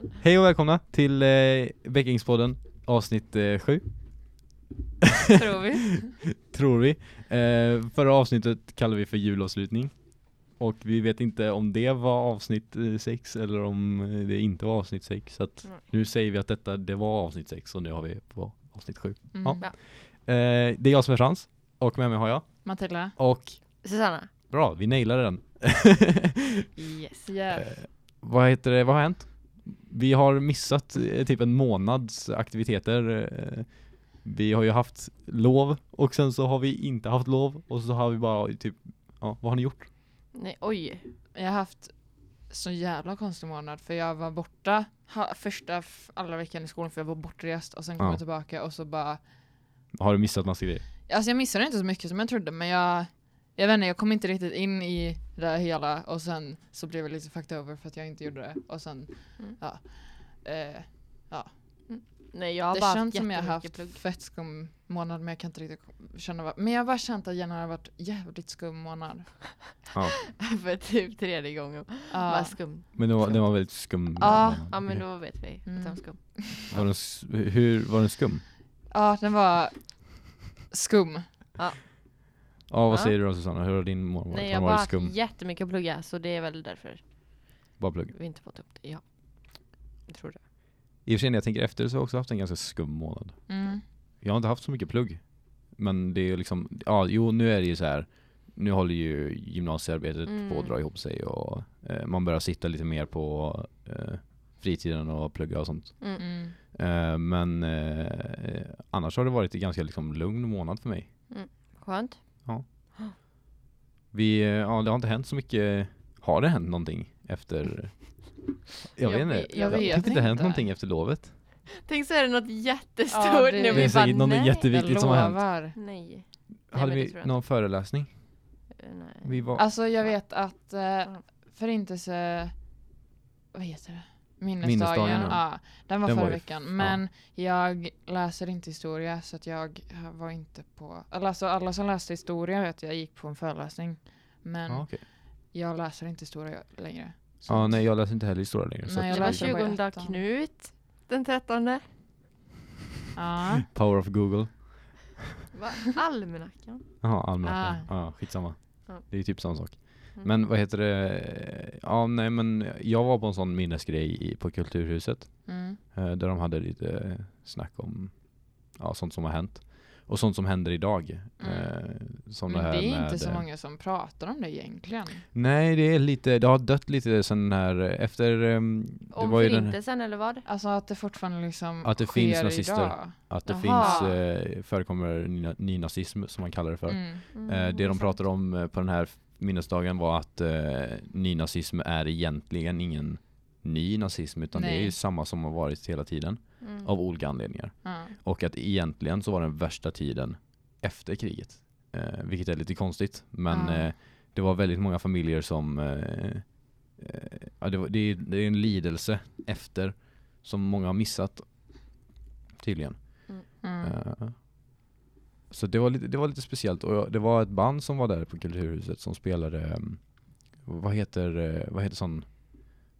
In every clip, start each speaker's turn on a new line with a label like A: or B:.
A: fan.
B: Hej och välkomna till eh, Väckingspodden avsnitt eh, 7
A: Tror vi.
B: Tror vi eh, Förra avsnittet kallade vi för julavslutning Och vi vet inte om det var avsnitt 6 eller om eh, det inte var avsnitt 6 Så att
A: Mm.
B: nu säger vi att detta det var avsnitt 6 och nu har vi på avsnitt 7
C: Mm.
B: Ja. eh, Det är jag som är Frans och med mig har jag
C: Matilda?
B: Och
A: Susanna.
B: bra, vi nailade den
A: Yes.
C: Yeah.
B: Eh, vad heter det, vad har hänt? Vi har missat eh, typ en månads aktiviteter eh, Vi har ju haft lov och sen så har vi inte haft lov och så har vi bara typ, ja vad har ni gjort?
A: Nej, oj.
C: Jag har haft så jävla konstig månad för jag var borta ha, första alla veckan i skolan för jag var bortrest och sen kom
B: Ja.
C: jag tillbaka och så bara
B: Har du missat massa grejer?
C: Alltså jag missade inte så mycket som jag trodde men jag jag vet inte, jag kom inte riktigt in i det hela och sen så blev jag lite fucked over för att jag inte gjorde det och sen
A: Mm.
C: ja eh,
A: Nej, jag har
C: Det
A: bara
C: känns som jag har haft
A: plugg.
C: fett skum månad men jag kan inte riktigt känna vad men jag har bara känt att januari har varit jävligt skum månad
B: Ja,
A: För typ tredje gången.
C: Ja.
A: Bara skum.
B: men det var, det var väldigt skum
C: Ja.
A: Ja men då vet vi att
C: Mm.
A: den var skum.
B: var den, Hur, var den skum?
C: Ja, den var skum.
B: Ja vad
A: Ja.
B: säger du då Susanna, hur har din månad varit?
A: Nej
B: Har
A: jag
B: den
A: har bara
B: varit
A: haft
B: skum?
A: jättemycket att plugga så det är väl därför
B: Bara plugg
A: vi inte fått upp det. Ja. Jag tror det.
B: I och för sig när jag tänker efter så har jag också haft en ganska skum månad
C: Mm.
B: Jag har inte haft så mycket plugg. Men det är ju liksom, ja jo nu är det ju så här. Nu håller ju gymnasiearbetet
A: Mm.
B: på att dra ihop sig och eh, man börjar sitta lite mer på eh, fritiden och plugga och sånt.
A: Mm.
C: Mm.
B: Eh, men eh, annars har det varit en ganska liksom lugn månad för mig.
A: Skönt.
B: Vi, eh, ja det har inte hänt så mycket. Har det hänt någonting efter? Jag,
A: Jag
B: vet inte.
A: vet-
C: jag
B: det har
C: vet
B: typ inte hänt
C: inte.
B: någonting efter lovet.
A: Tänk så är det något jättestort
C: Ja, det-
A: nu.
C: Det
B: Det är säkert något
A: nej.
B: jätteviktigt som har hänt.
A: Nej.
B: Hade
A: det
B: vi någon föreläsning?
A: Eh, nej.
B: Vi var,
C: Alltså jag vet att eh,
A: Ja.
C: förintelse, vad heter det? Minnesdagen,
B: Minnesdagen,
C: ja.
B: ja.
C: den var
B: Den
C: förra
B: var
C: veckan. Men jag läser inte historia så att jag var inte på, alltså alla som läste historia vet jag gick på en föreläsning. Men
B: ja, okej.
C: jag läser inte historia längre.
B: Ja
C: att-
B: nej jag läser inte heller historia längre. så
C: Nej,
B: att-
C: jag läser bara
A: 20
C: ettan.
A: Knut den 13.
C: Ja.
B: Power of Google.
A: Va? Almanackan.
B: Jaha, almanackan.
C: Ah.
B: Ja, skitsamma.
A: Ja.
B: Det är typ samma sak.
A: Mm.
B: Men vad heter det? Ja, nej men jag var på en sån minnesgrej i, på Kulturhuset.
C: Mm.
B: Eh, där de hade lite snack om ja, sånt som har hänt. Och sånt som händer idag.
C: Mm.
B: Eh, som
C: Men
B: det
C: det
B: här
C: är
B: med,
C: inte så många som pratar om det egentligen.
B: Nej, det är lite, det har dött lite sen här efter, det
A: Om
B: var ju den,
A: förintelsen eller vad?
C: Alltså att det fortfarande liksom
B: Att det
C: sker
B: finns nazister.
C: idag.
B: att det
C: Jaha.
B: finns, eh, förekommer ny- nynazism som man kallar det för.
C: Mm.
A: Mm,
B: Eh, det de
A: sant.
B: pratade om eh, på den här minnesdagen var att eh, nynazism är egentligen ingen ny nazism utan det är
C: Nej.
B: ju samma som har varit hela tiden
A: Mm.
B: av olika anledningar.
C: Ja.
B: Och att egentligen så var den värsta tiden efter kriget. Eh, vilket är lite konstigt men
C: Ja.
B: eh, det var väldigt många familjer som eh, eh, ja, det, var, det, är, det är en lidelse efter som många har missat tydligen.
C: Mm.
B: Eh, så det var, lite, det var lite speciellt och jag- det var ett band som var där på Kulturhuset som spelade, um, vad heter, eh, vad heter sån,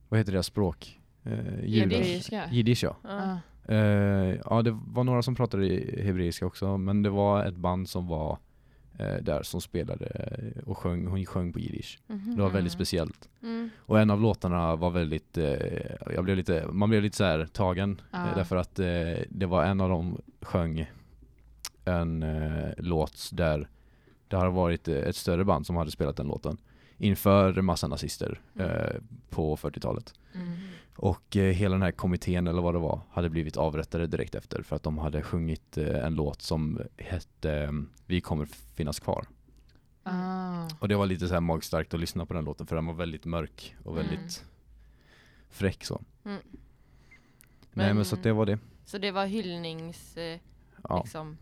B: vad heter deras språk? Uh,
C: Jiddiska.
B: Jiddisch ja.
A: Ja.
C: Ja.
B: Eh, ja det var några som pratade i hebreiska också men det var ett band som var eh, där som spelade eh, och sjöng, hon sjöng på jiddisch.
A: Mhm.
B: Det var väldigt
C: Mm.
B: speciellt.
A: Mm.
B: Och en av låtarna var väldigt, eh, jag blev lite, man blev lite så här tagen eh, därför att eh, det var en av dem sjöng en eh, låt där det har varit eh, ett större band som hade spelat den låten inför massa nazister
A: Mm.
B: eh, på 40-talet.
C: Mm.
B: Och eh, hela den här kommittén eller vad det var hade blivit avrättade direkt efter för att de hade sjungit eh, en låt som hette eh, Vi kommer finnas kvar.
C: Ah.
B: Och det var lite så här magstarkt att lyssna på den låten för den var väldigt mörk och väldigt
C: Mm.
B: fräck så.
A: Mm.
B: Nej men
A: Men-
B: så att det var det.
A: Så det var hyllnings... Eh,
B: Ja.
A: liksom.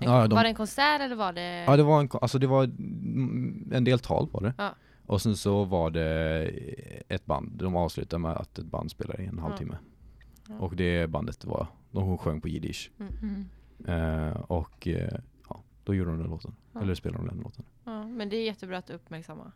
B: Ja, de-
A: Var det en konsert eller var det...
B: Ja det var en, alltså det var en del tal var det.
A: Ja.
B: Och sen så var det ett band, de avslutade med att ett band spelade i en halvtimme.
A: Ja.
B: Och det bandet var, de sjöng på jiddisch.
C: Mm.
B: Eh, och eh, ja, då gjorde de den låten.
A: Ja.
B: Eller spelade de den låten.
A: Ja, men det är jättebra att uppmärksamma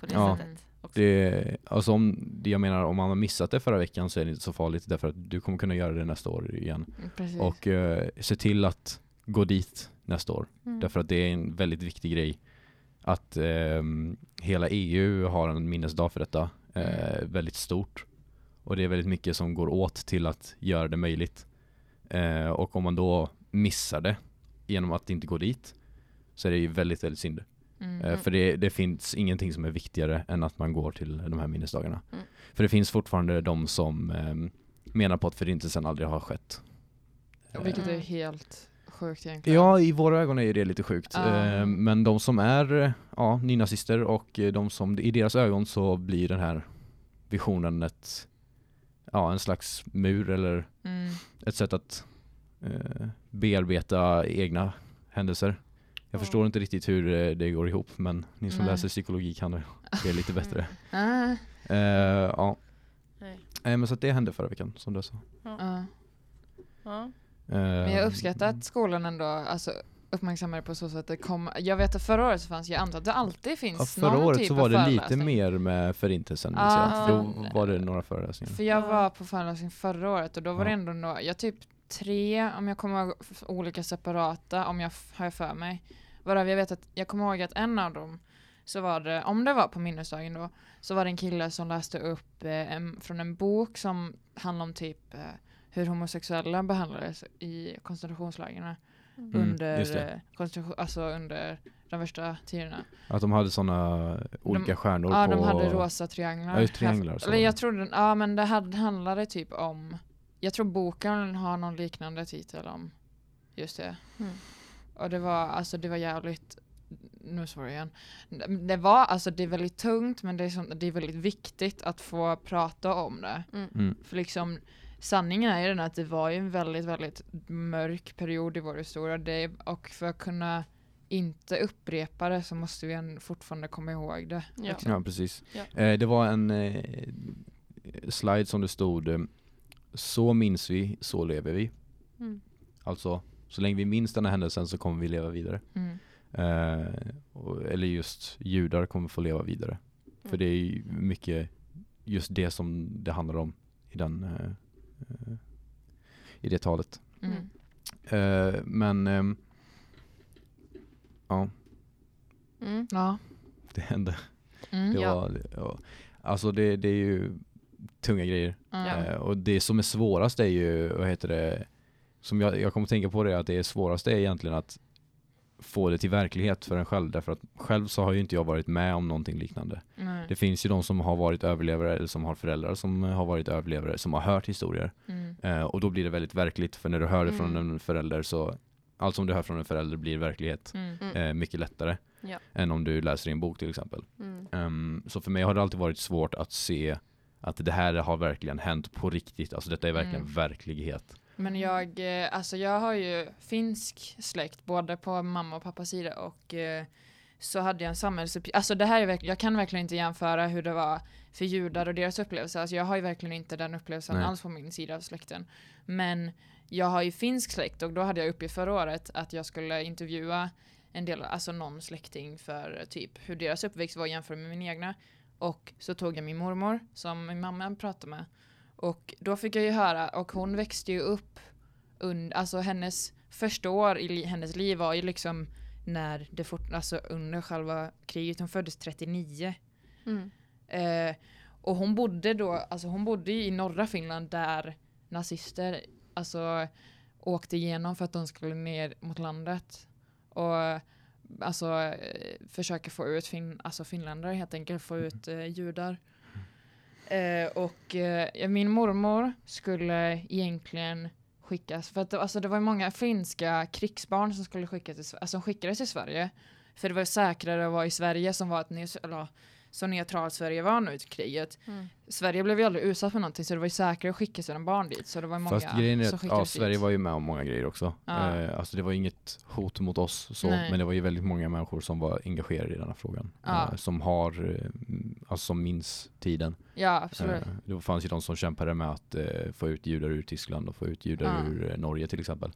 A: på det
B: Ja.
A: sättet. Också.
B: Det, alltså om, det jag menar, om man har missat det förra veckan så är det inte så farligt därför att du kommer kunna göra det nästa år igen.
C: Mm, Precis.
B: Och eh, se till att gå dit nästa år.
A: Mm.
B: Därför att det är en väldigt viktig grej att ehm, hela EU har en minnesdag för detta. Eh,
C: Mm.
B: väldigt stort. Och det är väldigt mycket som går åt till att göra det möjligt. Eh, och om man då missar det genom att inte gå dit så är det ju väldigt, väldigt synd.
C: Mm.
B: Eh, för det, det finns ingenting som är viktigare än att man går till de här minnesdagarna.
A: Mm.
B: För det finns fortfarande de som ehm, menar på att förintelsen aldrig har skett.
C: Vilket är
A: Mm.
C: helt sjukt egentligen.
B: Ja, i våra ögon är ju det lite sjukt. Eh, men de som är ja, nynazister och de som, i deras ögon så blir den här visionen ett, ja, en slags mur eller
C: Mm.
B: ett sätt att eh, bearbeta egna händelser. Jag
A: Ja.
B: förstår inte riktigt hur eh, det går ihop men ni som
C: Nej.
B: läser psykologi kan det lite bättre.
C: Ah,
B: Eh, ja,
A: Nej.
B: Eh, men så att det hände förra veckan som du sa.
C: ja.
A: Ja.
C: Men jag
B: Eh,
C: uppskattar att skolan ändå alltså, uppmärksammar det på så sätt att det kom, jag vet att förra året så fanns, jag antar att det alltid
B: Ja,
C: finns
B: förra
C: någon
B: året
C: typ
B: så var det lite mer med förintelsen
C: Ah.
B: Då var det några föreläsningar.
C: För jag
A: Ja.
C: var på föreläsning förra året och då var det
B: Ja.
C: ändå några, jag typ tre, om jag kommer ihåg, olika separata, om jag har jag för mig. Varav jag vet att, jag kommer ihåg att en av dem, så var det, om det var på minnesdagen då, så var det en kille som läste upp eh, en, från en bok som handlar om typ eh, hur homosexuella behandlades i koncentrationslägren
A: Mm.
B: Mm,
C: under, eh, koncentration, alltså under de värsta tiderna.
B: Att de hade sådana olika stjärnor
C: Ja,
B: på...
C: de hade rosa trianglar.
B: Ja, trianglar, så
C: Eller jag tror den, ja men det handlade typ om, jag tror boken har någon liknande titel om just det.
A: Mm.
C: Och det var, alltså det var jävligt, nu svor jag igen. Det var, alltså det är väldigt tungt men det är, sånt, det är väldigt viktigt att få prata om det.
A: Mm.
B: Mm.
C: För liksom sanningen är ju den att det var ju en väldigt, väldigt mörk period i vår historia. Det, och för att kunna inte upprepa det så måste vi än fortfarande komma ihåg det.
A: Ja.
B: Ja, precis.
A: Ja.
B: Eh, det var en eh, slide som det stod eh, Så minns vi, så lever vi.
A: Mm.
B: Alltså, så länge vi minns den här händelsen så kommer vi leva vidare.
C: Mm.
B: Eh, och, eller just judar kommer få leva vidare. För
A: Mm.
B: det är ju mycket just det som det handlar om i den eh, i det talet.
C: Mm.
B: Eh, men ehm, ja,
A: Mm.
C: Ja.
B: det hände.
C: Mm.
B: Det
A: Ja.
B: var, ja, alltså det, det är ju tunga grejer. Eh, och det som är svårast är ju, vad heter det, som jag, jag kommer tänka på det, att det svåraste är egentligen att få det till verklighet för en själv. Därför att själv så har ju inte jag varit med om någonting liknande.
C: Nej.
B: Det finns ju de som har varit överlevare eller som har föräldrar som har varit överlevare, som har hört historier.
C: Mm.
B: Eh, och då blir det väldigt verkligt, för när du hör det från
C: Mm.
B: en förälder så, allt som du hör från en förälder blir verklighet
C: Mm.
A: Mm.
B: eh, mycket lättare
A: Ja.
B: än om du läser i en bok till exempel.
A: Mm.
B: Ehm, så för mig har det alltid varit svårt att se att det här har verkligen hänt på riktigt. Alltså detta är verkligen
C: Mm.
B: verklighet.
C: Men jag, eh, alltså jag har ju finsk släkt både på mamma och pappas sida och eh, så hade jag en samhällsuppgift, alltså det här är verkligen, jag kan verkligen inte jämföra hur det var för judar och deras upplevelse, alltså jag har ju verkligen inte den upplevelsen
B: Nej.
C: alls på min sida av släkten. Men jag har ju finsk släkt och då hade jag uppgift förra året att jag skulle intervjua en del, alltså någon släkting för typ hur deras uppväxt var jämfört med min egna. Och så tog jag min mormor som min mamma pratade med. Och då fick jag ju höra, och hon växte ju upp under, alltså hennes första år i li, hennes liv var ju liksom när det fort, alltså under själva kriget, hon föddes 39.
A: Mm.
C: Eh, och hon bodde då, alltså hon bodde ju i norra Finland där nazister alltså åkte igenom för att de skulle ner mot landet. Och alltså eh, försöka få ut fin, alltså finländare helt enkelt, få ut eh, judar. Eh, och eh, min mormor skulle egentligen skickas, för att det, alltså, det var många finska krigsbarn som skulle skickas till, alltså, som skickades till Sverige. För det var säkrare att vara i Sverige som var ett neutralt... eller, så neutralt Sverige var nu i kriget.
A: Mm.
C: Sverige blev ju aldrig utsatt för någonting så det var ju säkrare att skicka sina barn dit. Så det var många
B: Fast grejen är att ja, Sverige var ju med om många grejer också.
C: Ja.
B: Eh, alltså det var inget hot mot oss så,
C: Nej.
B: men det var ju väldigt många människor som var engagerade i den här frågan.
C: Ja.
B: Eh, som har, eh, alltså som minns tiden.
C: Ja, absolut.
B: Eh, det fanns ju de som kämpade med att eh, få ut judar ur Tyskland och få ut judar
C: Ja.
B: ur eh, Norge till exempel.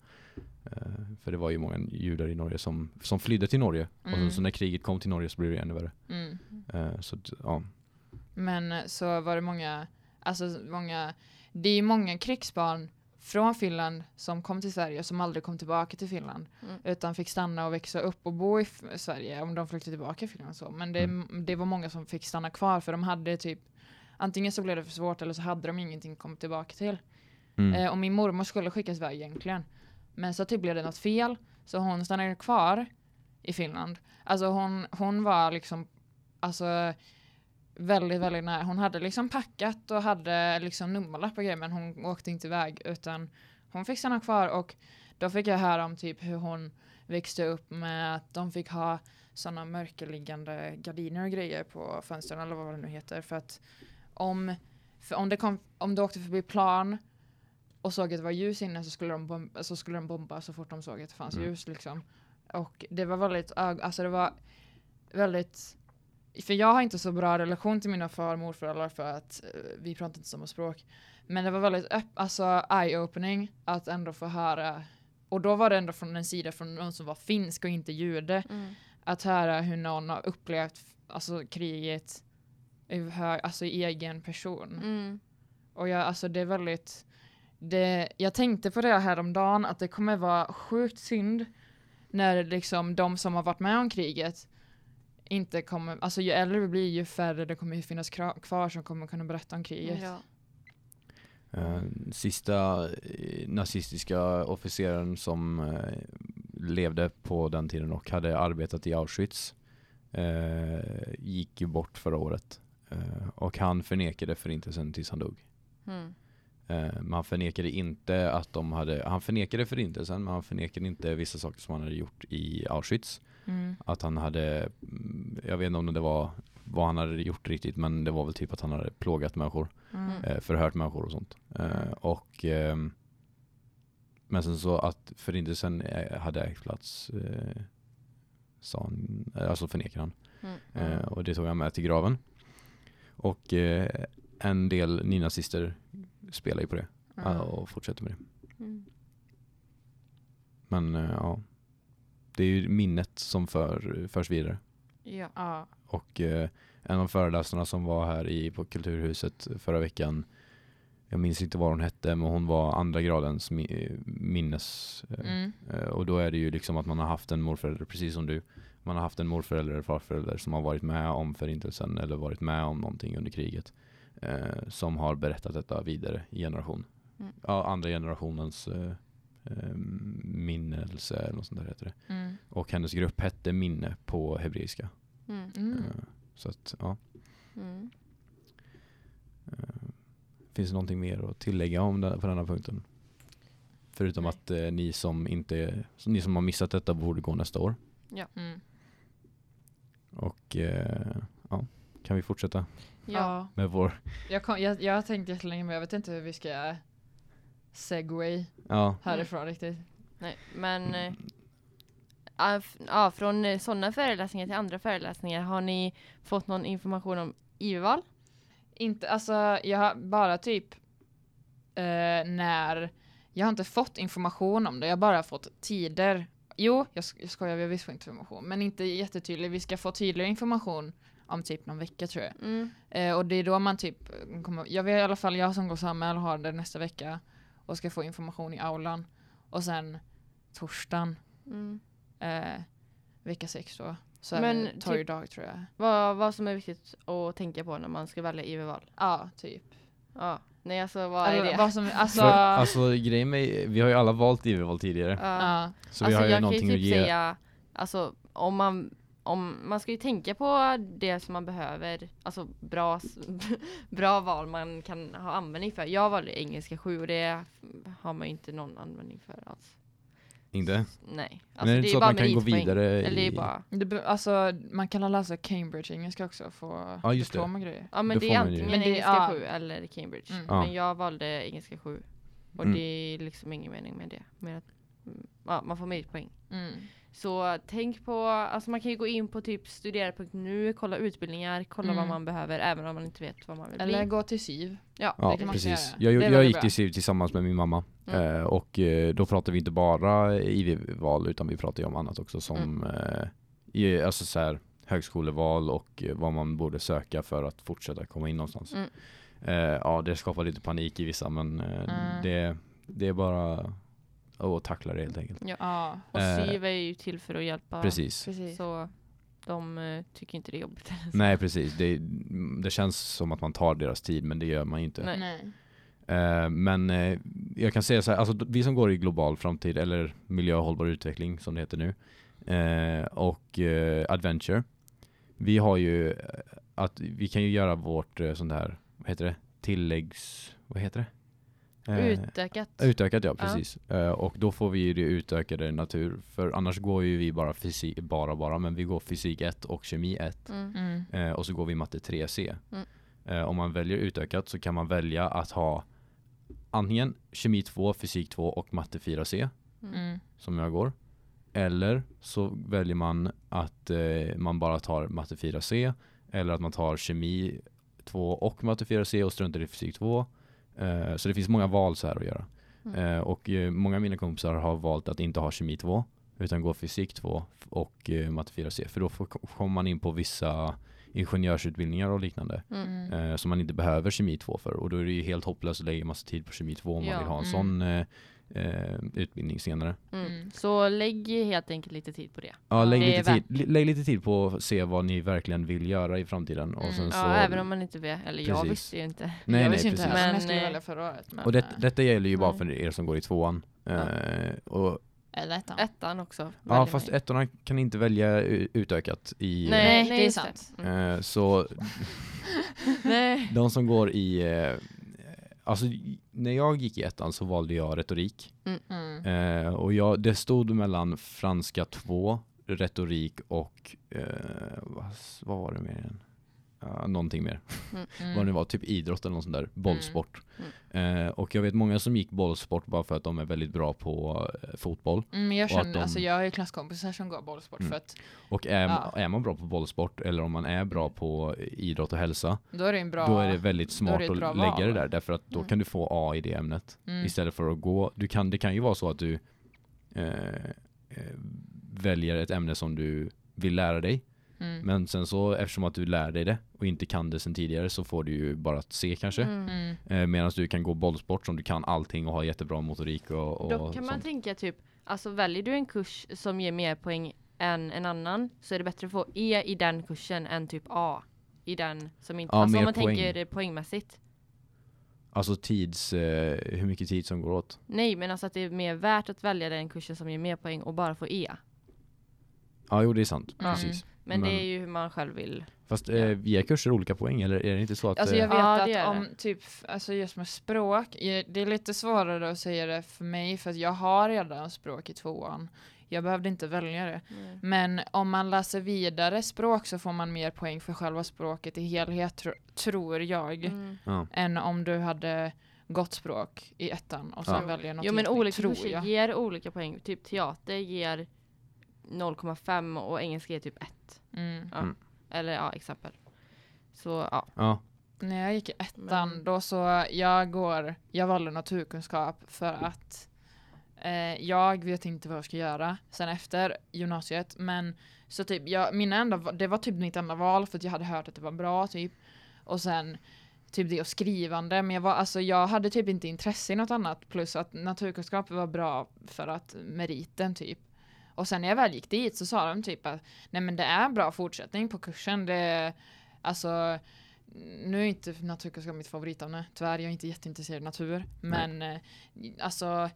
B: Eh, för det var ju många judar i Norge som, som flydde till Norge. Och
C: Mm.
B: sen så när kriget kom till Norge så blev det ännu värre.
C: Mm.
B: Eh, så ja.
C: Men eh, så var det många, alltså många, det är ju många krigsbarn från Finland som kom till Sverige som aldrig kom tillbaka till Finland
A: Mm.
C: utan fick stanna och växa upp och bo i Sverige om de flyttade tillbaka till Finland så. Men det,
B: Mm.
C: det var många som fick stanna kvar för de hade typ antingen så blev det för svårt eller så hade de ingenting att komma tillbaka till.
B: Mm.
C: Eh, och min mormor skulle skickas iväg egentligen. Men så typ blev det något fel så hon stannade kvar i Finland. Alltså hon, hon var liksom alltså väldigt, väldigt nära. Hon hade liksom packat och hade liksom nummerlapp och grejer men hon åkte inte iväg utan hon fick stanna kvar och då fick jag höra om typ hur hon växte upp med att de fick ha sådana mörkerliggande gardiner och grejer på fönstren eller vad det nu heter för att om, för om, det kom, om du åkte förbi plan och såg att det var ljus inne så skulle de, bomba, så skulle de bomba så fort de såg att det fanns
B: Mm.
C: ljus liksom. Och det var väldigt, alltså det var väldigt för jag har inte så bra relation till mina far och morföräldrar för att eh, vi pratar inte samma språk. Men det var väldigt öpp- alltså eye-opening att ändå få höra och då var det ändå från en sida från någon som var finsk och inte jude
A: Mm.
C: att höra hur någon har upplevt alltså, kriget i, alltså, i egen person.
A: Mm.
C: Och jag, alltså det är väldigt, det, jag tänkte på det här om dagen att det kommer vara sjukt synd när liksom de som har varit med om kriget inte kommer, alltså ju äldre vi blir ju färre det kommer ju finnas kvar som kommer kunna berätta om kriget.
A: Ja.
B: Eh, sista eh, nazistiska officeren som eh, levde på den tiden och hade arbetat i Auschwitz gick ju bort förra året. Och han förnekade förintelsen tills han dog.
A: Mm.
B: Men han förnekade inte att de hade, han förnekade förintelsen men han förnekade inte vissa saker som han hade gjort i Auschwitz.
C: Mm.
B: Att han hade, mm, jag vet inte om det var vad han hade gjort riktigt men det var väl typ att han hade plågat människor.
C: Mm.
B: eh, förhört människor och sånt. Eh, och ehm, men sen så att förintelsen eh, hade ägt plats eh, sa han, alltså förnekar han.
A: Mm.
B: Eh, och det tog han med till graven. Och eh, en del nynazister spelar ju på det
C: Mm.
B: eh, och fortsätter med det.
A: Mm.
B: Men eh, ja, det är ju minnet som för, förs vidare.
A: Ja.
C: Ja.
B: Och eh, en av föreläsarna som var här i, på Kulturhuset förra veckan, jag minns inte vad hon hette, men hon var andra gradens mi- minnes. eh,
C: Mm.
B: eh, och då är det ju liksom att man har haft en morförälder, precis som du, man har haft en morförälder eller farförälder som har varit med om förintelsen eller varit med om någonting under kriget. Eh, som har berättat detta vidare i generation.
A: Mm.
B: Ja, andra generationens eh, minnelse eller något sånt där heter det.
C: Mm.
B: Och hennes grupp hette Minne på hebreiska.
A: Mm.
C: Mm.
B: Eh, Så att, ja.
A: Mm.
B: Eh, Finns det någonting mer att tillägga om den, på denna punkten? Förutom
C: Nej.
B: att eh, ni som inte, ni som har missat detta borde gå nästa år.
C: Mm.
B: Och eh, ja, kan vi fortsätta
A: Ja.
B: med vår,
C: Jag, kom, jag, jag har tänkt jättelänge men jag vet inte hur vi ska segway
B: ja.
C: härifrån riktigt.
A: Nej, men eh, ja, från sådana föreläsningar till andra föreläsningar, har ni fått någon information om IV-val?
C: Inte, alltså jag har bara typ eh, när, jag har inte fått information om det, jag har bara fått tider. Jo, jag, sk- jag skojar, vi har visst fått information, men inte jättetydlig. Vi ska få tydligare information om typ någon vecka tror jag.
A: Mm.
C: Eh, och det är då man typ kommer, jag vet i alla fall jag som går samman har det nästa vecka och ska få information i aulan. Och sen torsdagen,
A: Mm.
C: eh, vecka sex då. Så
A: Men
C: det
A: typ-
C: torgdag tror jag.
A: Vad, vad som är viktigt att tänka på när man ska välja IV-val?
C: Ja, typ.
A: Ja. Nej, alltså vad är
C: Eller
A: det?
C: Vad som, alltså,
B: För, alltså grejen med, vi har ju alla valt IV-val tidigare.
A: Ja.
B: Så
A: alltså
B: vi har ju
A: jag kan
B: någonting
A: ju
B: att
A: typ
B: ge.
A: säga, alltså om man, om, man ska ju tänka på det som man behöver, alltså bra, bra val man kan ha användning för. Jag valde engelska 7 och det har man ju inte någon användning för alls.
B: Inte?
A: Nej. Alltså,
B: Men är det inte så att man kan gå vidare
A: Eller det är
B: i-
A: bara,
C: Det, alltså, man kan läsa Cambridge engelska också och få
B: Ja, just det.
C: diplom och grejer.
A: ja men
B: Då
A: det är antingen
C: Men det-
A: engelska
C: ja.
A: 7 eller Cambridge.
C: Mm.
B: Ja.
A: Men jag valde engelska 7. Och
B: Mm.
A: det är liksom ingen mening med det. Med att, mm, ja, man får meritpoäng.
C: Mm.
A: Så tänk på, alltså man kan ju gå in på typ studera.nu, kolla utbildningar, kolla
C: Mm.
A: vad man behöver även om man inte vet vad man vill
C: Eller
A: bli.
C: gå till SIV.
A: Ja,
B: Ja,
C: det kan man också
B: precis.
C: göra.
B: Jag, jag
C: väldigt
B: gick
C: bra.
B: till SIV tillsammans med min mamma.
A: Mm.
B: Eh, och eh, då pratade vi inte bara IV-val utan vi pratade ju om annat också som
C: Mm.
B: eh, alltså så här, högskoleval och eh, vad man borde söka för att fortsätta komma in någonstans.
A: Mm.
B: Eh, ja, det skapar lite panik i vissa men eh,
C: Mm.
B: det, det är bara att tackla det helt enkelt.
A: Ja. Och
B: Eh,
A: SYV är ju till för att hjälpa.
B: Precis.
C: precis.
A: Så de eh, tycker inte det är jobbigt.
B: Nej precis, det, det känns som att man tar deras tid men det gör man ju inte.
A: Nej.
C: Nej.
B: Eh, men jag kan säga så här, alltså vi som går i global framtid eller miljö och hållbar utveckling som det heter nu och adventure. Vi har ju att vi kan ju göra vårt sånt här, vad heter det? Tilläggs, vad heter det? Eh,
A: Utökat.
B: Utökat ja,
A: Ja.
B: precis. Eh, och då får vi ju det utökade natur, för annars går ju vi bara fysik, bara bara, men vi går fysik 1 och kemi 1
A: Mm.
C: Mm.
B: eh, och så går vi matte 3C.
A: Mm.
B: Om man väljer utökat så kan man välja att ha antingen kemi 2, fysik 2 och matte 4C
C: Mm.
B: som jag går. Eller så väljer man att man bara tar matte 4C eller att man tar kemi 2 och matte 4C och struntar i fysik 2. Eh, så det finns många val så här att göra.
A: Mm.
B: Eh, och eh, många av mina kompisar har valt att inte ha kemi 2 utan gå fysik 2 och matte 4C för då kommer man in på vissa ingenjörsutbildningar och liknande.
A: Mm.
B: eh, som man inte behöver kemi 2 för och då är det ju helt hopplöst att lägga massa tid på kemi 2 om
A: Ja.
B: man vill ha en
C: Mm.
B: sån eh, eh, utbildning senare.
A: Mm.
C: Mm.
A: Så lägg helt enkelt lite tid på det.
B: Ja, lägg,
A: det
B: lite tid, lägg lite tid på att se vad ni verkligen vill göra i framtiden och
C: Mm.
B: sen så
A: Ja, även om man inte vet. Eller jag
B: Precis.
A: visste ju inte.
B: Nej,
C: jag
B: nej,
C: visste inte
B: precis.
C: heller
A: Men,
C: men, jag skulle
A: eh,
C: välja förra året. Men,
B: Och det,
C: eh,
B: detta gäller ju bara
A: Nej.
B: för er som går i tvåan. Eh, och,
C: Eller ettan.
A: Ettan också.
B: ja, fast ettorna kan inte välja utökat i...
A: Nej,
C: Nej,
A: nej,
C: det är sant.
B: Eh, så
A: Nej.
B: de som går i... Alltså när jag gick i ettan så valde jag retorik.
C: Mm.
B: Eh, och jag, det stod mellan franska 2, retorik och eh, vad, vad var det mer igen? Ja, någonting mer.
C: Mm.
B: Vad det nu var, typ idrott eller något sånt där. Bollsport.
A: Mm.
B: Eh, och jag vet många som gick bollsport bara för att de är väldigt bra på eh, fotboll.
C: Mm, jag känner,
B: de-
C: alltså jag har ju klasskompisar som går bollsport
B: Mm.
C: för att
B: Och är,
C: Ja.
B: är man bra på bollsport eller om man är bra på idrott och hälsa
C: då är det bra...
B: då är det väldigt smart
C: det
B: att lägga det där därför att då
A: Mm.
B: kan du få A i det ämnet
C: mm.
B: istället för att gå, du kan, det kan ju vara så att du eh, eh, väljer ett ämne som du vill lära dig
C: Mm.
B: men sen så eftersom att du lär dig det och inte kan det sen tidigare så får du ju bara att se kanske
A: Mm.
C: Mm.
B: eh, medan du kan gå bollsport som du kan allting och har jättebra motorik och, och
A: Då kan man
B: sånt.
A: tänka typ, alltså väljer du en kurs som ger mer poäng än en annan så är det bättre att få E i den kursen än typ A i den som inte,
B: Ja,
A: alltså om
B: mer
A: man
B: poäng.
A: tänker poängmässigt.
B: Alltså tids, eh, hur mycket tid som går åt
A: Nej, men alltså att det är mer värt att välja den kursen som ger mer poäng och bara få E.
B: Ja jo det är sant,
C: Mm.
B: precis
A: Men, det
B: Men-
A: är ju hur man själv vill.
B: Fast eh, ger kurser olika poäng eller är det inte så att
C: Alltså
B: eh,
C: jag vet
A: Ja, det
C: att om typ, alltså just med språk, det är lite svårare att säga det för mig för att jag har redan språk i tvåan. Jag behövde inte välja det. Men om man läser vidare språk så får man mer poäng för själva språket i helhet tro, tror jag.
A: Mm.
B: ja.
C: Än om du hade gått språk i ettan och sen
B: Ja.
C: väljer något
A: Jo men olika kurser ger olika poäng. Typ teater ger 0,5 och engelska ger typ 1.
C: Mm.
A: Ja.
B: Mm.
A: Eller ja, exempel. Så ja.
B: ja.
C: När jag gick i ettan
A: Men-
C: då så, jag går, jag valde naturkunskap för att eh, jag vet inte vad jag ska göra sen efter gymnasiet men så typ, jag, mina enda, det var typ mitt enda val för att jag hade hört att det var bra typ och sen typ det och skrivande men jag var, alltså jag hade typ inte intresse i något annat plus att naturkunskap var bra för att meriten typ och sen när jag väl gick dit så sa de typ att nej men det är bra fortsättning på kursen det alltså nu är inte naturkunskap mitt favoritämne, tyvärr, jag är inte jätteintresserad av natur. Men eh, alltså,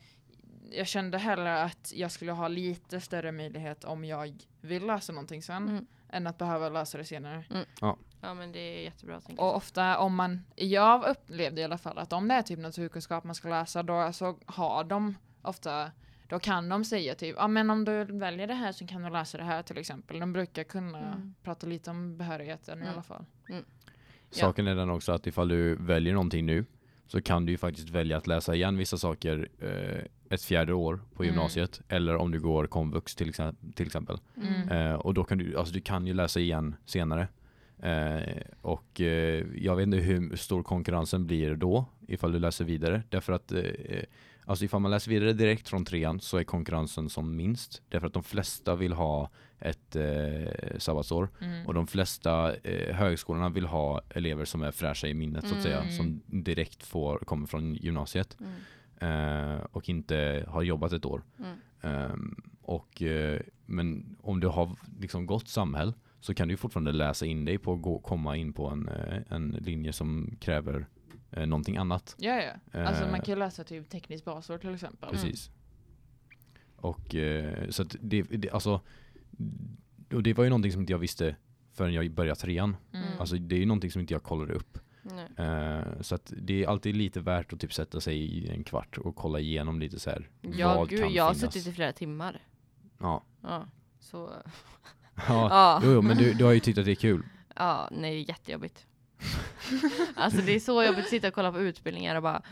C: jag kände hellre att jag skulle ha lite större möjlighet om jag vill läsa någonting sen,
A: Mm.
C: än att behöva läsa det senare.
A: Ja men det är jättebra
C: Och ofta om man, jag upplevde i alla fall att om det är typ naturkunskap man ska läsa, då så har de ofta då kan de säga typ, ja men om du väljer det här så kan du läsa det här till exempel. De brukar kunna
A: Mm.
C: prata lite om behörigheten i
A: Mm.
C: alla fall.
B: Saken är den också att ifall du väljer någonting nu så kan du ju faktiskt välja att läsa igen vissa saker eh, ett fjärde år på
C: Mm.
B: gymnasiet eller om du går komvux till, exempel. Till exempel.
C: Mm.
B: Eh, och då kan du, alltså du kan ju läsa igen senare. Eh, och eh, jag vet inte hur stor konkurrensen blir då ifall du läser vidare. Därför att eh, alltså ifall man läser vidare direkt från trean så är konkurrensen som minst. Därför att de flesta vill ha ett eh, sabbatsår
C: Mm.
B: och de flesta eh, högskolorna vill ha elever som är fräscha i minnet så att säga.
C: Mm.
B: Som direkt får, kommer från gymnasiet
A: Mm.
B: eh, och inte har jobbat ett år.
A: Mm.
B: Ehm, och, eh, men om du har liksom gått samhäll så kan du fortfarande läsa in dig på att gå, komma in på en, eh, en linje som kräver eh, någonting annat.
C: Ja, ja. Alltså
B: Eh,
C: man kan ju läsa typ tekniskt basår till exempel.
B: Precis. Och eh, så att det, det, alltså, och det var ju någonting som inte jag visste förrän jag började trean.
C: Mm.
B: Alltså det är ju någonting som inte jag kollade upp.
A: Nej.
B: Eh, så att det är alltid lite värt att typ sätta sig i en kvart och kolla igenom lite så här.
A: Ja,
B: vad
A: gud,
B: kan
A: jag har
B: finnas.
A: suttit i flera timmar.
B: Ja.
A: Ja, så...
B: ja.
A: Ja,
B: Jo, jo, men du, du har ju tyckt att det är kul.
A: ja nej, det är jättejobbigt. alltså det är så jobbigt att sitta och kolla på utbildningar och bara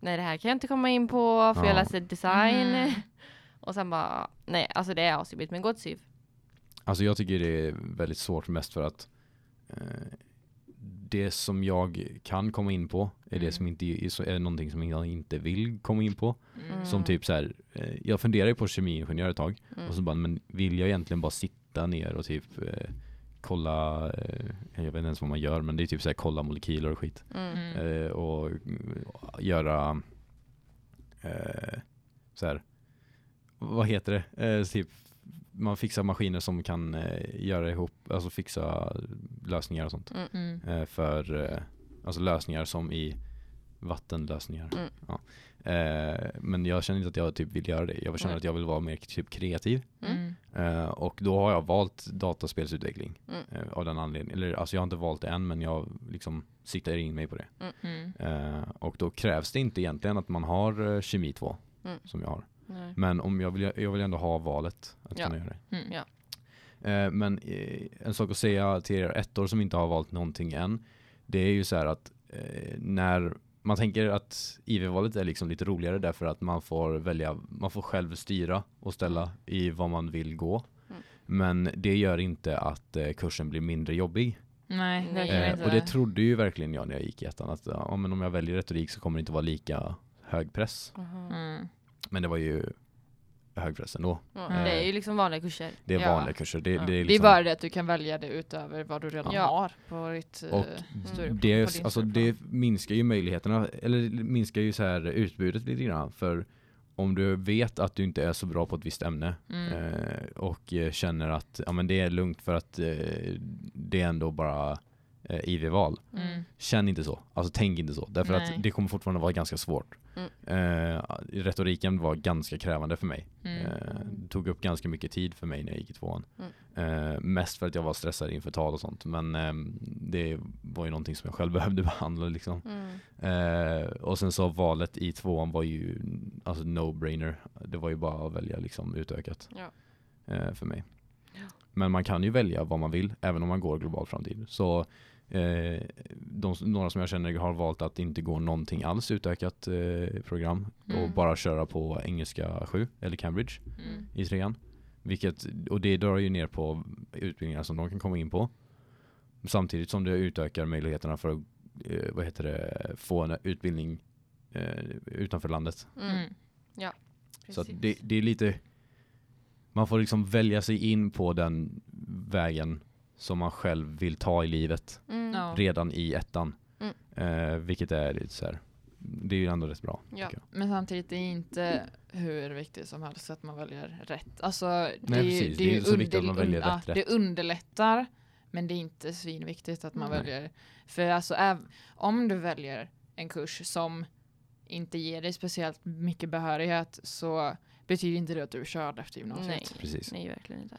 A: Nej det här kan jag inte komma in på för
B: Ja.
A: jag läser design.
C: Mm.
A: Och sen bara, nej alltså det är asjobbigt men gå till SYV.
B: Alltså jag tycker det är väldigt svårt mest för att eh, det som jag kan komma in på är
C: Mm.
B: det som inte är, någonting som jag inte vill komma in på.
C: Mm.
B: Som typ så här, eh, jag funderar ju på kemiingenjör ett tag
A: Mm.
B: och så bara, men vill jag egentligen bara sitta ner och typ eh, kolla, eh, jag vet inte ens vad man gör, men det är typ så här kolla molekyler och skit.
A: Mm.
C: Mm.
B: Eh, och mm, göra så här, vad heter det? Typ man fixar maskiner som kan eh, göra ihop, alltså fixa lösningar och sånt.
A: Mm.
C: Mm.
B: Eh, för eh, alltså lösningar som i vattenlösningar.
A: Mm.
B: Ja. Eh, men jag känner inte att jag typ vill göra det. Jag känner
A: Nej.
B: att jag vill vara mer typ kreativ.
A: Mm.
C: Mm.
B: Eh, och då har jag valt dataspelsutveckling.
A: Mm.
B: Eh, av den anledningen. Eller alltså jag har inte valt det än men jag liksom siktar in mig på det.
C: Mm.
B: Eh, och då krävs det inte egentligen att man har eh, kemi 2
A: Mm.
B: som jag har.
A: Nej.
B: Men om jag vill, jag vill ändå ha valet att
A: Ja.
B: kunna göra det.
C: Mm.
A: Ja.
B: Eh, men eh, en sak att säga till er ettor som inte har valt någonting än. Det är ju så här att eh, när man tänker att IV-valet är liksom lite roligare därför att man får välja, man får själv styra och ställa i vad man vill gå.
A: Mm.
B: Men det gör inte att eh, kursen blir mindre jobbig.
C: Nej, verkligen
B: Eh,
C: inte.
B: och det trodde ju verkligen jag när jag gick i ettan att ja, men om jag väljer retorik så kommer det inte vara lika hög press.
C: Mm.
B: Men det var ju hög press ändå.
C: Mm.
A: Det är ju liksom vanliga kurser.
B: Det är
C: Ja.
B: vanliga kurser. Det, det är
C: Det är
B: liksom,
C: bara det att du kan välja det utöver vad du redan
A: Ja.
C: har på ditt eh,
B: Och
C: på
B: det,
C: din
B: alltså, det minskar ju möjligheterna, eller minskar ju så här utbudet lite grann. För om du vet att du inte är så bra på ett visst ämne
C: Mm.
B: eh, och eh, känner att ja, men det är lugnt för att eh, det är ändå bara eh, IV-val.
C: Mm.
B: Känn inte så. Alltså tänk inte så. Därför
C: Nej.
B: att det kommer fortfarande vara ganska svårt.
A: Mm.
B: Eh, retoriken var ganska krävande för mig.
C: Mm.
B: Eh, det tog upp ganska mycket tid för mig när jag gick i tvåan.
A: Mm.
B: Eh, mest för att jag var stressad inför tal och sånt. Men ehm, det var ju någonting som jag själv behövde behandla liksom.
A: Mm.
B: Eh, och sen så valet i tvåan var ju alltså no-brainer. Det var ju bara att välja liksom utökat
A: Ja.
B: eh, för mig. Men man kan ju välja vad man vill även om man går global framtid. Så eh, de, några som jag känner har valt att inte gå någonting alls utökat eh, program och
C: Mm.
B: bara köra på engelska 7 eller Cambridge
C: Mm.
B: i trean. Vilket, och det drar ju ner på utbildningar som de kan komma in på. Samtidigt som det utökar möjligheterna för att eh, vad heter det, få en utbildning eh, utanför landet.
A: Mm.
B: Så att
A: Precis.
B: det, det är lite, man får liksom välja sig in på den vägen som man själv vill ta i livet
A: Mm.
C: Ja.
B: redan i ettan.
A: Mm.
B: Eh, vilket är lite så här, det är ju ändå rätt bra.
A: Ja.
C: Men samtidigt är det inte hur viktigt som helst att man väljer rätt. Alltså, det,
B: Nej,
C: är
B: precis.
C: det,
B: Det är
C: är ju
B: så viktigt att man väljer
C: ja,
B: rätt rätt.
C: Det underlättar, men det är inte svinviktigt att man
A: Nej.
C: väljer. För alltså, äv- om du väljer en kurs som inte ger dig speciellt mycket behörighet så betyder inte det att du är körd efter gymnasiet.
A: Nej,
B: Precis.
A: nej verkligen inte.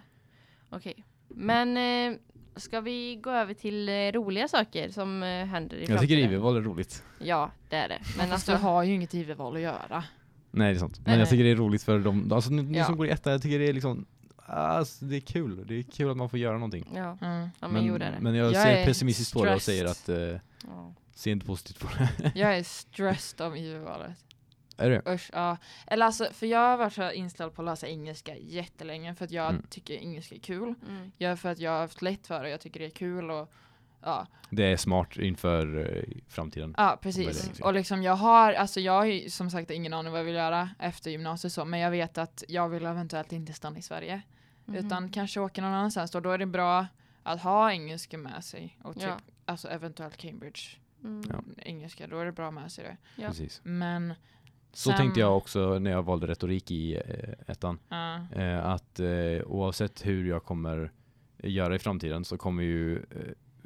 A: Okej. Men eh, ska vi gå över till eh, roliga saker som eh, händer i
B: Jag tycker
A: framtiden?
B: IV-val är roligt.
A: Ja, det är det.
C: Men
A: alltså,
C: du har ju inget IV-val att göra.
B: Nej det är sant. Men
A: Nej,
B: jag
A: nej.
B: tycker det är roligt för de, alltså ni, ni
A: Ja.
B: som går i ettan, jag tycker det är liksom, alltså, det är kul. Det är kul att man får göra någonting.
A: ja,
C: Mm.
A: ja men, jo det är det.
B: men jag,
C: Jag
B: ser
C: är
B: pessimistiskt på det och
C: stressed.
B: säger att, eh,
A: ja.
B: se inte positivt på det.
C: Jag är stressed av IV-valet.
B: Är det?
C: Usch, ja. Eller alltså, för jag har varit så inställd på att läsa engelska jättelänge för att jag
B: Mm.
C: tycker engelska är kul.
A: Mm.
C: Jag för att jag har haft lätt för det och jag tycker det är kul och ja.
B: Det är smart inför eh, framtiden.
C: Ja, precis. Och liksom jag har, alltså jag har som sagt ingen aning vad jag vill göra efter gymnasiet så, men jag vet att jag vill eventuellt inte stanna i Sverige.
A: Mhm.
C: Utan kanske åka någon annanstans och då är det bra att ha engelska med sig. Och typ,
A: Ja.
C: alltså eventuellt Cambridge
A: Mm.
B: Ja.
C: engelska, då är det bra med sig det.
A: Ja.
B: Precis.
C: Men
B: Så
C: sen-
B: tänkte jag också när jag valde retorik i eh, ettan. Eh, att eh, oavsett hur jag kommer göra i framtiden så kommer ju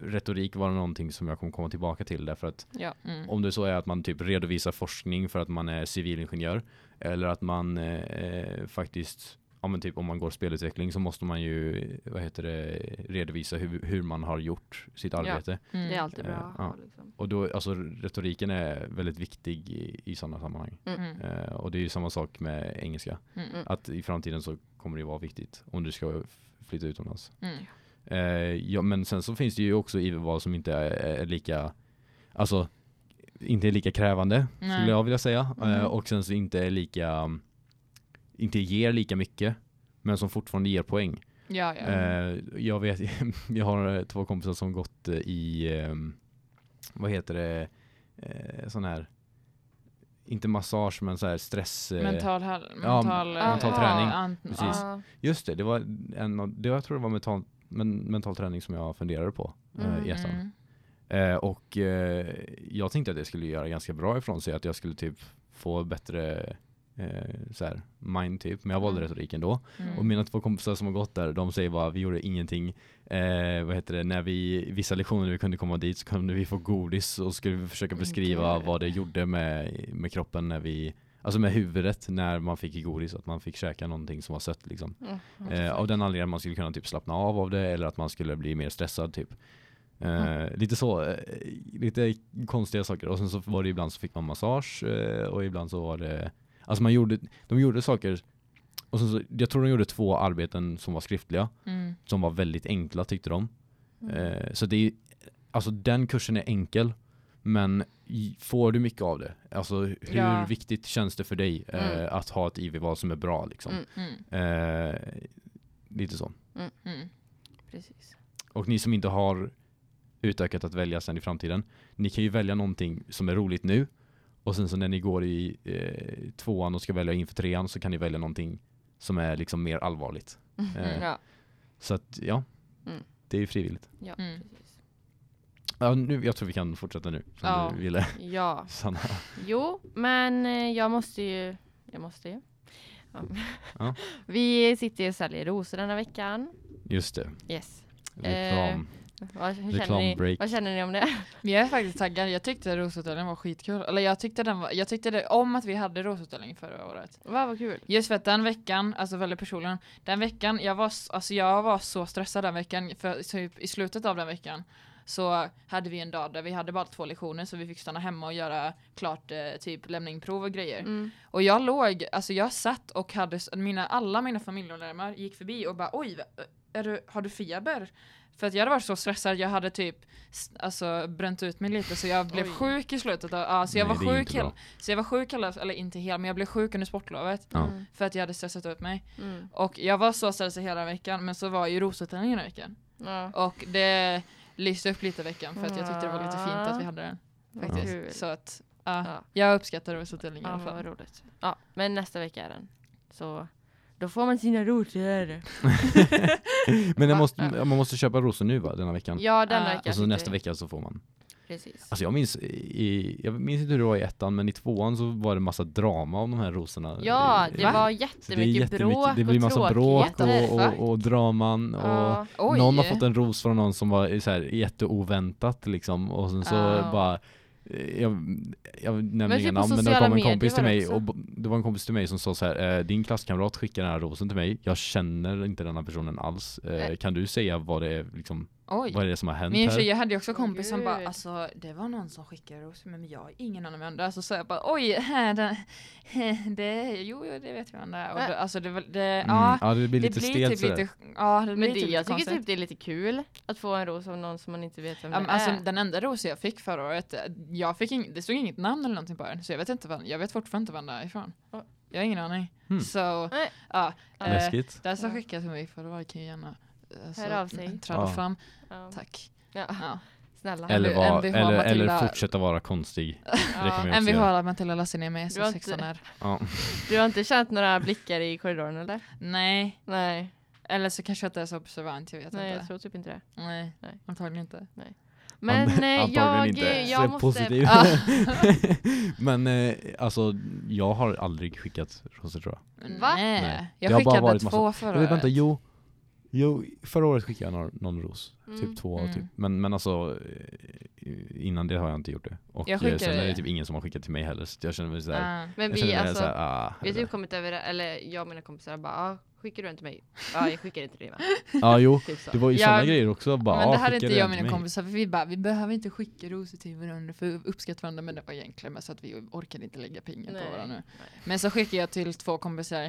B: retorik vara någonting som jag kommer komma tillbaka till därför att
A: Ja.
C: Mm.
B: om det så är att man typ redovisar forskning för att man är civilingenjör eller att man eh, faktiskt Ja men typ om man går spelutveckling så måste man ju, vad heter det, redovisa hur, hur man har gjort sitt
A: Ja.
B: arbete.
C: Mm.
A: Det är alltid bra att
B: ja.
A: liksom.
B: Och då, alltså retoriken är väldigt viktig i, i sådana sammanhang.
C: Mm.
B: Eh, och det är ju samma sak med engelska.
C: Mm.
A: Mm.
B: Att i framtiden så kommer det vara viktigt om du ska flytta utomlands.
C: Mm.
B: Eh, ja, men sen så finns det ju också IV-val som inte är, är lika, alltså inte är lika krävande
C: Nej.
B: skulle jag vilja säga. Och sen så inte är lika, inte ger lika mycket, men som fortfarande ger poäng.
C: Ja, ja.
B: Eh, jag vet, jag har eh, två kompisar som gått eh, i, eh, vad heter det, eh, sån här, inte massage men så här stress. eh,
C: mental, hal-
B: ja,
C: mental,
A: mental
B: träning.
C: an-
B: Precis. Just det, det var en av, det, jag tror det var mental, men, mental träning som jag funderade på
A: Mm,
B: i ettan.
C: Mm.
B: Eh, och eh, jag tänkte att det skulle göra ganska bra ifrån sig, att jag skulle typ få bättre eh, så här, mind typ, men jag valde
A: Mm.
B: retoriken då.
C: Mm.
B: Och mina två kompisar som har gått där, de säger bara vi gjorde ingenting. Eh, vad heter det, när vi, vissa lektioner när vi kunde komma dit så kunde vi få godis och skulle vi försöka
A: Men
B: beskriva
A: gud.
B: vad det gjorde med, med kroppen när vi, alltså med huvudet när man fick godis, att man fick käka någonting som var sött liksom.
A: Mm.
B: Eh, av den anledningen att man skulle kunna typ slappna av av det eller att man skulle bli mer stressad typ. Eh,
A: Mm.
B: Lite så, eh, lite konstiga saker. Och sen så var det ibland så fick man massage eh, och ibland så var det, alltså man gjorde, de gjorde saker, och så, jag tror de gjorde två arbeten som var skriftliga,
C: Mm.
B: som var väldigt enkla tyckte de.
A: Mm.
B: Eh, så det är, alltså den kursen är enkel, men får du mycket av det? Alltså hur
C: Ja.
B: viktigt känns det för dig eh,
A: Mm.
B: att ha ett IV-val som är bra liksom?
A: Mm.
C: Mm.
B: Eh, lite så.
A: Precis.
B: Och ni som inte har utökat att välja sen i framtiden, ni kan ju välja någonting som är roligt nu och sen så när ni går i eh, tvåan och ska välja inför trean så kan ni välja någonting som är liksom mer allvarligt. Eh,
A: Ja.
B: Så att ja,
A: Mm.
B: det är ju frivilligt.
A: Ja,
C: Mm.
B: Ja, nu, jag tror vi kan fortsätta nu, som
C: Ja.
B: du ville.
A: Ja.
B: Sanna.
A: Jo, men eh, jag måste ju, jag måste ju. Ja.
B: Ja.
A: Vi sitter ju och säljer rosor denna veckan.
B: Just det,
A: Yes.
B: reklam.
A: Vad, hur känner, ni, vad känner ni om det?
C: Men jag är faktiskt taggad. Jag tyckte rosutdelningen var skitkul. Eller jag tyckte, den var, jag tyckte det, om att vi hade rosutdelning förra året.
A: Vad var kul.
C: Just för att den veckan, alltså väldigt personligen, den veckan, jag var, alltså jag var så stressad den veckan, för typ i slutet av den veckan så hade vi en dag där vi hade bara två lektioner så vi fick stanna hemma och göra klart eh, typ lämna in prov och grejer.
A: Mm.
C: Och jag låg, alltså jag satt och hade, mina, alla mina familjemedlemmar gick förbi och bara oj, är du, har du feber? För att jag hade varit så stressad, jag hade typ alltså, bränt ut mig lite så jag blev
A: Oj.
C: sjuk i slutet av, ja, så jag
B: Nej,
C: var sjuk hela, så jag var sjuk hela, eller inte hela, men jag blev sjuk under sportlovet.
A: Mm.
C: för att jag hade stressat ut mig.
A: Mm.
C: Och jag var så stressad hela veckan, men så var ju rosutdelningen den veckan.
A: Ja.
C: Och det lyste upp lite veckan för att jag tyckte det var lite fint att vi hade den. Faktiskt. Så att, ja,
A: Ja.
C: jag uppskattar rosutdelningen i
A: Ja,
C: alla
A: vad
C: fall.
A: roligt. Ja, men nästa vecka är den. Så då får man sina rosor.
B: Men det måste,
A: Ja.
B: man måste köpa rosor nu va, denna veckan?
A: Ja, denna
C: Ah.
A: vecka.
B: Och så
A: tyckte
B: nästa vecka så får man.
A: Precis.
B: Alltså jag minns, i, jag minns inte hur det var i ettan, men i tvåan så var det massa drama om de här rosorna.
A: Ja, det
C: Va?
A: var
B: Så
A: jättemycket, bråk
B: det blir
A: och
B: massa bråk och, och, och draman och
A: Ja.
C: Oj!
B: någon har fått en ros från någon som var så här jätteoväntat liksom och sen så
C: Ah.
B: bara jag, jag nämner inga
A: typ
B: namn men det kom en kompis till mig
A: också.
B: och det var en kompis till mig som sa så här eh, din klasskamrat skickar den här rosen till mig jag känner inte den här personen alls eh,
A: Nej.
B: kan du säga vad det är liksom
C: Oj.
B: Vad är det som har hänt
C: Min tjej,
B: här?
C: jag hade ju också
A: Åh,
C: kompisar som bara, alltså det var någon som skickade rosor men jag har ingen aning om det. Så sa jag bara, oj, här, den, det, jo, jo, det vet jag vem det är. Och det, alltså det, var- det,
B: Mm,
C: ja,
B: ja, det blir
C: det
B: lite stelt
C: typ lite, ja, det blir
A: Men det,
C: typ
A: jag tycker
C: konstigt.
A: typ det är lite kul att få en ros av någon som man inte vet vem
C: Ja,
A: det
C: alltså,
A: är.
C: den enda rosen jag fick förra året, eh, jag fick ing, det stod inget namn eller någonting på den, så jag vet inte vad, jag vet fortfarande inte var den är ifrån.
A: Ja.
C: Jag har ingen aning.
B: Hmm.
C: Så, ja. eh,
B: Läskigt.
C: Den som skickade till mig förra året kan ju gärna eh, så,
A: Hör av sig.
C: träda
B: Ja.
C: fram.
A: Ja.
C: Tack.
A: Ja.
C: Ja.
A: Snälla.
B: Eller, var,
C: MVH
B: eller, eller fortsätta vara konstig.
C: Ja, MVH Matilda Lassinen med
A: Du har
C: så
A: inte-
C: 16 är.
B: Ja.
A: Du har inte känt några blickar i korridoren eller?
C: Nej,
A: Nej,
C: eller så kanske jag inte är så observant, jag vet
A: nej jag
C: inte.
A: tror typ inte det.
C: Nej,
A: Nej.
C: antagligen inte.
A: Men
B: An-
A: eh,
B: antagligen
A: jag,
B: inte.
A: jag
B: Så
A: måste...
B: positiv.
C: Ja.
B: Men eh, alltså, jag har aldrig skickat rosor tror jag.
A: Va?
C: Nej.
B: Nej.
C: Jag
B: Det har bara
C: skickade
B: varit
C: två
B: massa-
C: förra året.
B: vänta, jo. Jo, förra året skickade jag någon, någon ros.
A: Mm.
B: Typ två,
C: Mm.
B: typ. Men, men alltså, eh, innan det har jag inte gjort det. Och
C: Jag
B: eh,
C: skickade
B: sen är det
C: det.
B: typ ingen som har skickat till mig heller. Så jag känner mig såhär,
C: Ah.
A: Men vi alltså,
B: såhär, ah,
A: vi har typ kommit över, eller jag och mina kompisar bara, ah, skickar du en till mig? Ja, jag skickar inte till dig va?
B: Ja, jo.
A: Typ så.
B: Det var ju sådana grejer också. Bara,
C: men det
B: ah,
C: här är inte
B: den
C: jag och mina
B: mig.
C: kompisar, för vi bara, vi behöver inte skicka rosor till varandra för att uppskatta varandra, men det var egentligen mest att vi orkade inte lägga pengar
A: Nej.
C: på varandra nu.
A: Nej.
C: Men så skickade jag till två kompisar,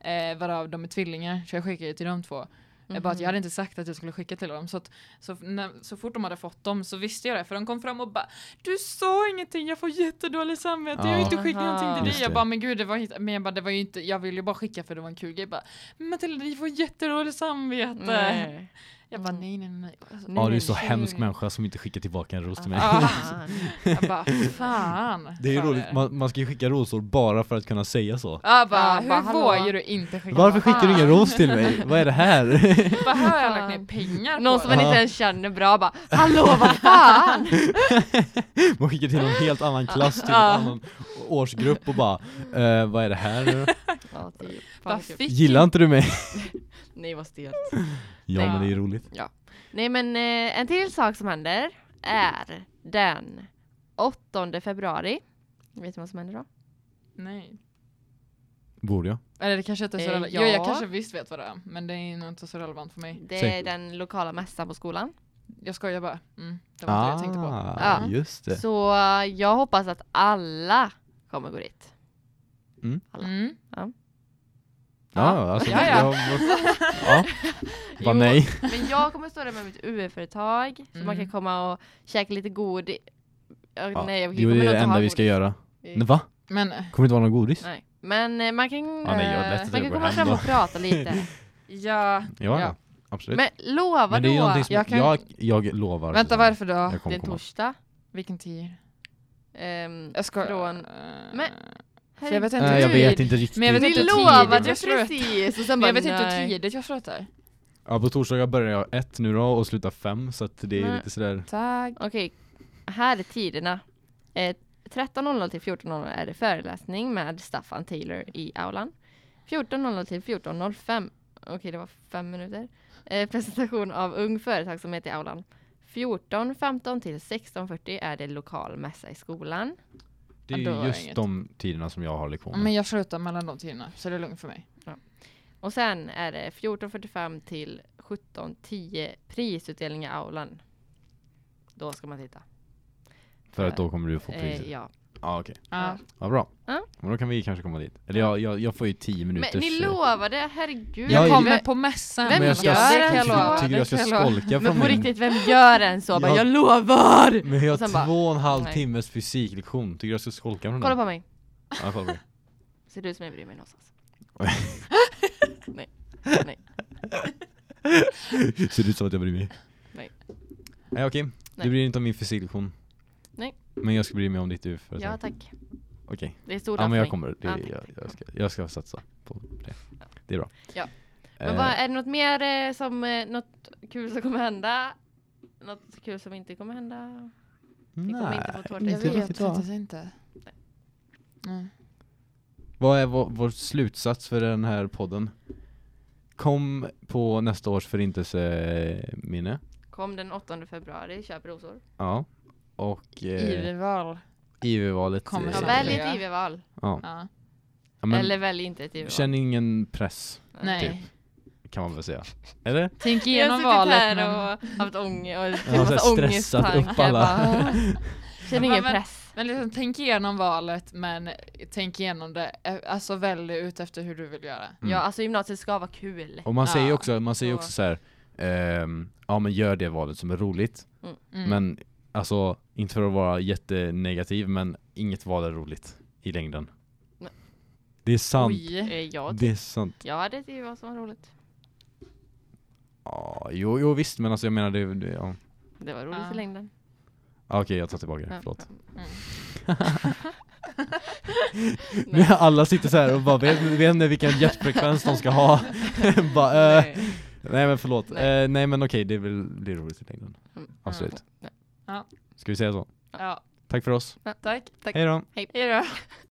C: eh, varav de är tvillingar, så jag skickade till de två. Jag bara att jag hade inte sagt att jag skulle skicka till dem, så, att, så, när, så fort de hade fått dem så visste jag det, för de kom fram och bara Du sa ingenting, jag får jättedåligt samvete, jag har
B: Ja.
C: inte skickat
A: Aha.
C: någonting till dig. Jag bara, men gud, det var men jag bara, det var ju inte, jag ville ju bara skicka för det var en kul grej. Jag bara, Matilda, du får jättedåligt samvete.
A: Nej.
C: Jag bara, nej, nej, nej. Alltså,
B: Ja, du är
C: nej,
B: så
C: nej.
B: hemsk människa som inte skickar tillbaka en ros till mig.
A: Fan.
C: Jag bara, fan.
B: Det är ju roligt, man, man ska ju skicka rosor bara för att kunna säga så.
C: Ja, bara,
A: Ja,
C: hur
A: bara,
C: vågar du inte skicka?
B: Varför skickar du ingen ros till mig? Vad är det här?
C: Bara, har jag lagt ner pengar
A: Någon
C: på
A: som man inte ens känner bra bara, hallå vad fan!
B: Man skickar till någon helt annan klass, till en
A: Ja.
B: annan årsgrupp och bara eh, Vad är det här
A: typ. Vad
B: Gillar inte du mig?
A: Nej vad stelt.
B: Ja
A: Nej.
B: men det är roligt.
A: Nej men eh, en till sak som händer är den 8 februari. Vet du vad som händer då?
C: Nej.
B: Borde jag?
C: Eller det kanske inte är så
A: Eh,
C: relevant.
A: ja.
C: Jo, jag kanske visst vet vad det är, men det är nog inte så relevant för mig.
A: Det
B: Säg.
A: är den lokala mässan på skolan.
C: Jag skojar bara. Mm, det var inte det jag tänkte på.
B: Ah,
A: Ja.
B: just det.
A: Så eh, jag hoppas att alla kommer gå dit. alla.
C: Mm.
B: Ja, alltså,
C: Ja, ja.
B: Jag, ja.
A: Jo,
B: Bara nej.
A: Men jag kommer stå där med mitt UF-företag så man kan
C: Mm.
A: komma och käka lite god. Ja,
B: Ja.
A: Nej, jag
B: Jo, det är det enda vi ska
A: godis.
B: göra. Men va?
C: Men
B: Kommer det inte vara någon godis?
A: Nej. Men eh, man kan,
B: Ja, nej, jag
A: eh, man
B: jag
A: kan komma fram och prata lite.
C: ja,
B: Ja,
C: Ja.
B: absolut.
A: Men lova
B: Men det
A: då!
C: Jag
B: jag,
C: kan-
B: jag, lovar.
C: vänta varför då?
B: Jag
A: Det är torsdag.
C: Vilken tid?
A: Ehm,
C: Jag ska...
A: Från-
C: eh,
A: Men-
C: för jag vet inte
B: Nej, jag vet inte riktigt.
C: Men jag vet
A: vi
C: inte hur
A: lovade
C: tidigt jag
A: precis! Och sen
C: Men
A: bara,
C: jag vet inte hur tidigt jag slutar.
B: Ja, på torsdagar börjar jag ett nu då och slutar fem så att det är
A: Nej.
B: lite sådär.
C: Tack.
A: Okej, här är tiderna. Eh, 13.00 till 14.00 är det föreläsning med Staffan Taylor i aulan. 14.00 till 14.05, okej det var fem minuter, eh, presentation av ung företagsamhet i aulan. 14.15 till 16.40 är det lokal mässa i skolan.
B: Det är
C: Ja,
B: ju just
C: inget.
B: de tiderna som jag har lektioner.
C: Men jag slutar mellan de tiderna, så det är lugnt för mig.
A: Och sen är det 14.45 till 17.10 prisutdelning i aulan. Då ska man titta.
B: För att då kommer du få priset.
A: Eh, ja.
B: Ja, okej.
C: Ja.
B: Ja, bra.
A: Ja.
B: Men då kan vi kanske komma dit. Eller jag, jag, jag får ju tio
A: Men
B: minuters...
A: ni lovade, herregud.
B: Ja,
C: Jag kommer på mässan.
A: Vem
B: Men jag ska,
A: gör
C: det
A: en
C: kan jag
A: så?
C: lova.
B: tycker du
C: det
B: jag ska
C: kan jag lova.
B: skolka
A: Men
B: från
A: på
B: min...
A: riktigt, vem gör en så? Bara,
B: Jag-
A: jag lovar!
B: Men jag
A: Och sen
B: har
A: bara,
B: två och en halv
A: nej.
B: timmes fysiklektion. Tycker du jag ska skolka från
A: Kolla
B: den?
A: på mig.
B: Ja, kolla på mig.
A: Ser du ut som jag bryr mig någonstans? Nej. Nej.
B: Ser det ut som att jag bryr mig?
A: Nej.
B: Nej okej,
A: Nej.
B: du bryr dig inte om min fysiklektion.
A: Nej.
B: Men jag ska bry mig om ditt UF
A: Ja tack.
B: Okej.
A: Det är stor
B: Ja men jag kommer, det,
A: Ja,
B: jag, jag, ska, jag ska satsa på det. Det är bra.
A: Ja.
B: Eh,
A: Men vad, är det något mer eh, som, eh, något kul som kommer hända? Något kul som inte kommer hända? kommer inte få tårta.
C: Jag vet faktiskt inte. Nej.
B: Vad är vår, vår slutsats för den här podden? Kom på nästa års förintelseminne.
A: Kom den 8 februari, köp rosor.
B: Ja. Och eh,
C: IV-val.
B: IV-valet.
C: Kommer
B: eh,
A: Ja, välj ett IV-val.
B: Ja.
C: Ja.
B: Ja,
A: Eller välj inte ett IV-val.
B: Känn ingen press.
C: Nej.
B: Typ. kan man väl säga. Eller?
C: Tänk
A: Jag har
C: igenom
A: suttit
C: valet.
A: här
C: men-
A: och haft ångest och massa
B: stressat upp alla.
A: Känner ingen
C: Men-
A: press.
C: Men liksom, tänk igenom valet men tänk igenom det, eh, alltså välj ut efter hur du vill göra.
B: Mm.
A: Ja, alltså gymnasiet ska vara kul.
B: Och man säger ju
C: Ja,
B: också, man säger också så här, ehm, ja men gör det valet som är roligt.
C: Mm.
B: Men alltså, inte för att vara jättenegativ, men inget val är roligt i längden.
A: Nej.
B: Det är sant.
C: Oj.
A: Jag,
B: Det är sant.
A: jag hade tyckt vad som var roligt.
B: Ja, jo, jo visst, men alltså jag menar det, det ja.
A: Det var roligt
C: Ja.
A: i längden.
B: Ah, Okej, jag tar tillbaka det,
A: Ja.
B: förlåt.
C: Mm.
B: Nu alla sitter så här och bara vet, vet inte vilken hjärtfrekvens de ska ha. bara, eh,
A: Nej.
B: nej men förlåt. Nej. Eh, nej men okej, det blir, blir roligt i längden.
A: Mm.
B: Absolut.
C: Ja.
B: Ska vi säga så?
C: Ja,
B: Tack för oss.
C: tack.
A: Tack.
B: Hej då.
A: Hej.
C: Hej då.